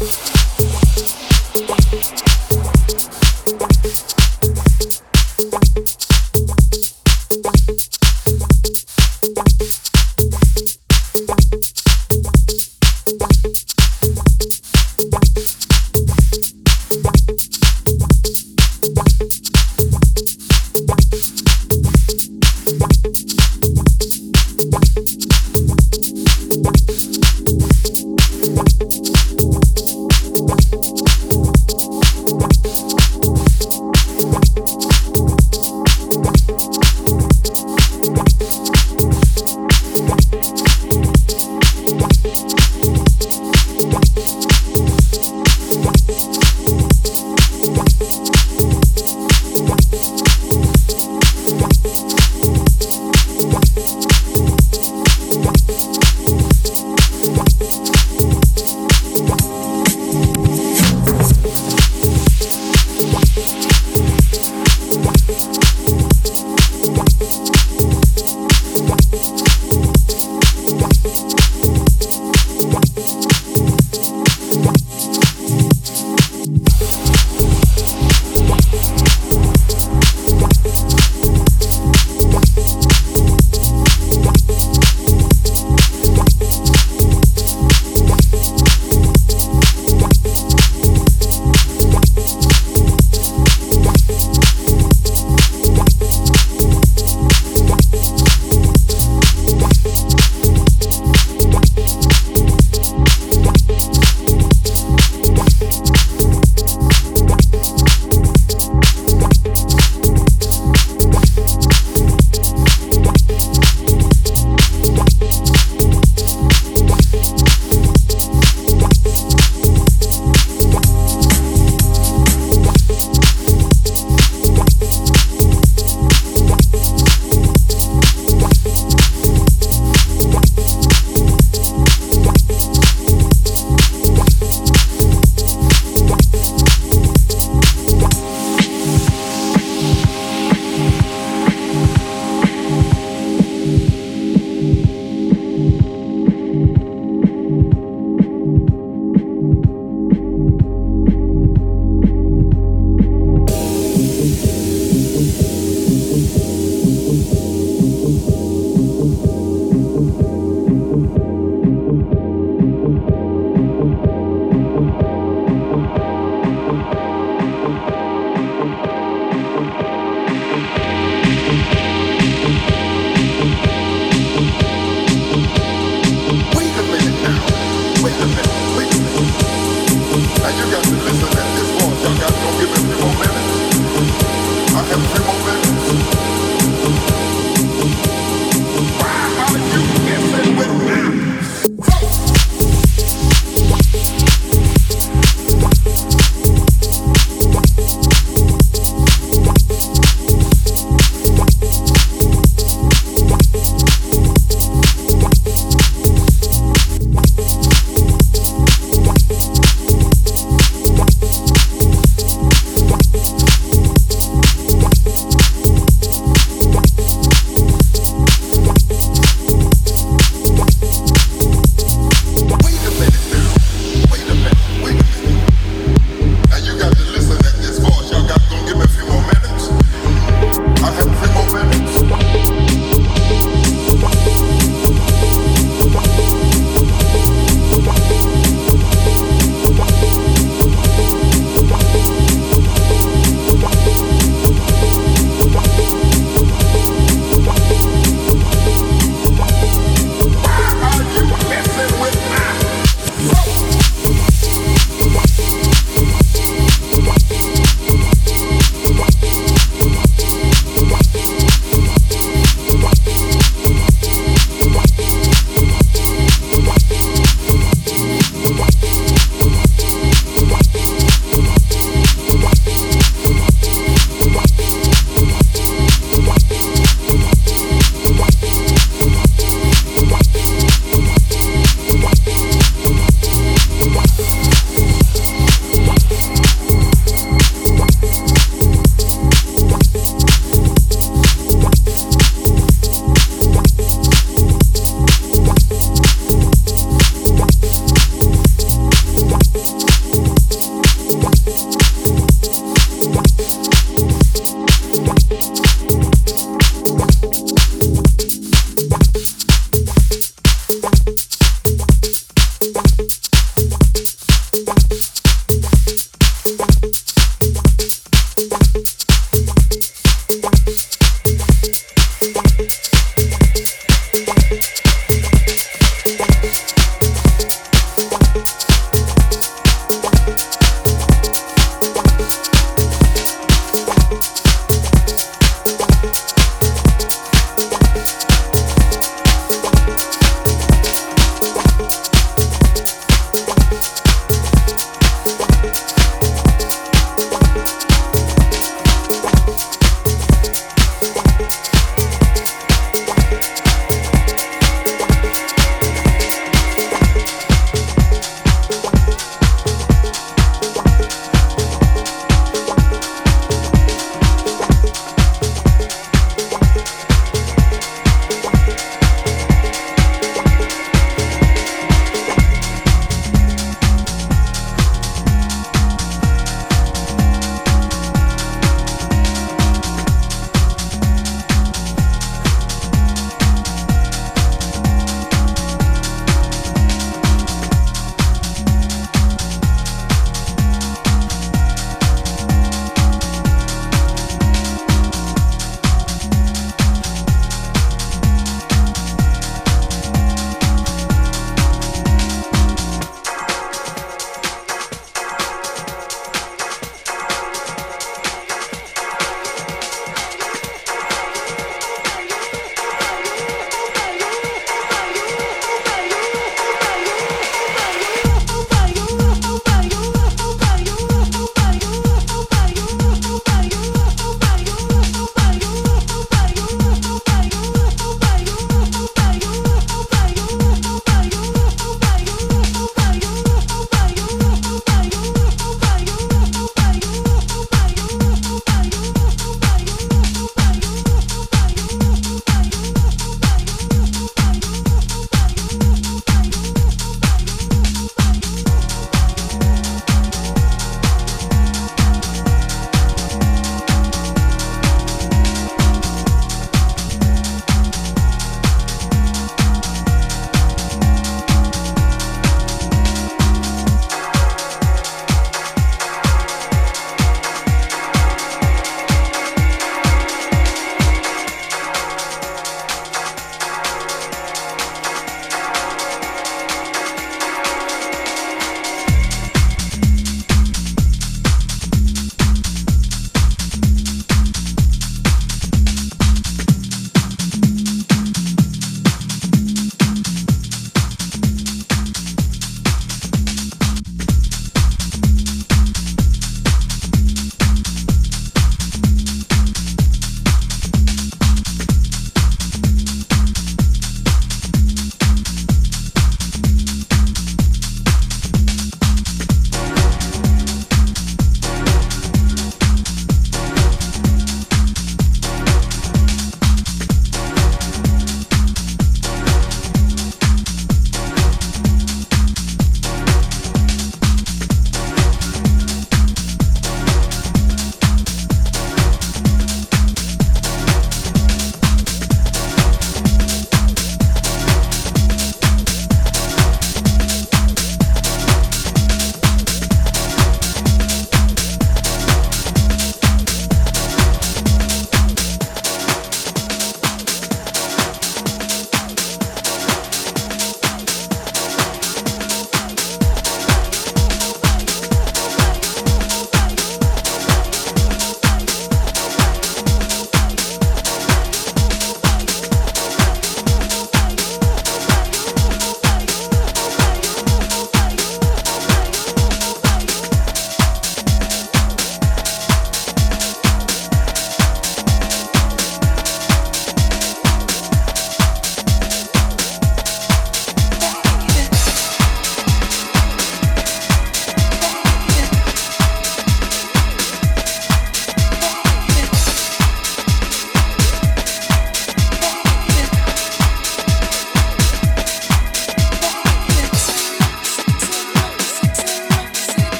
Música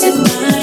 losing my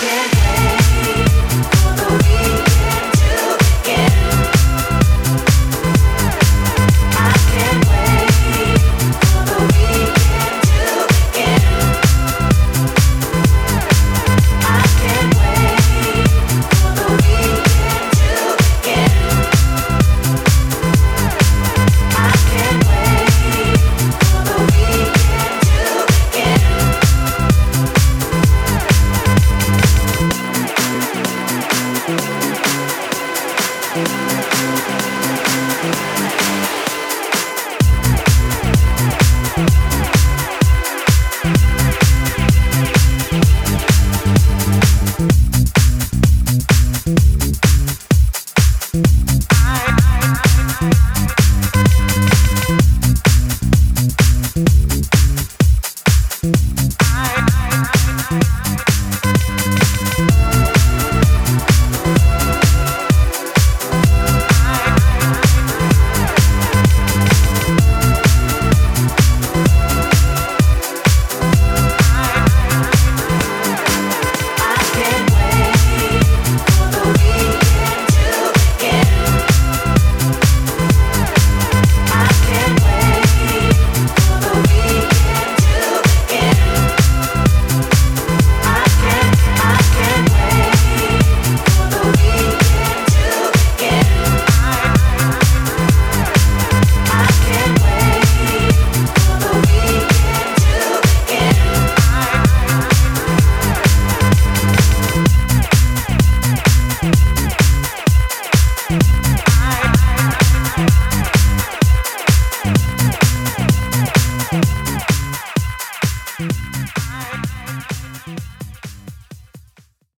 can't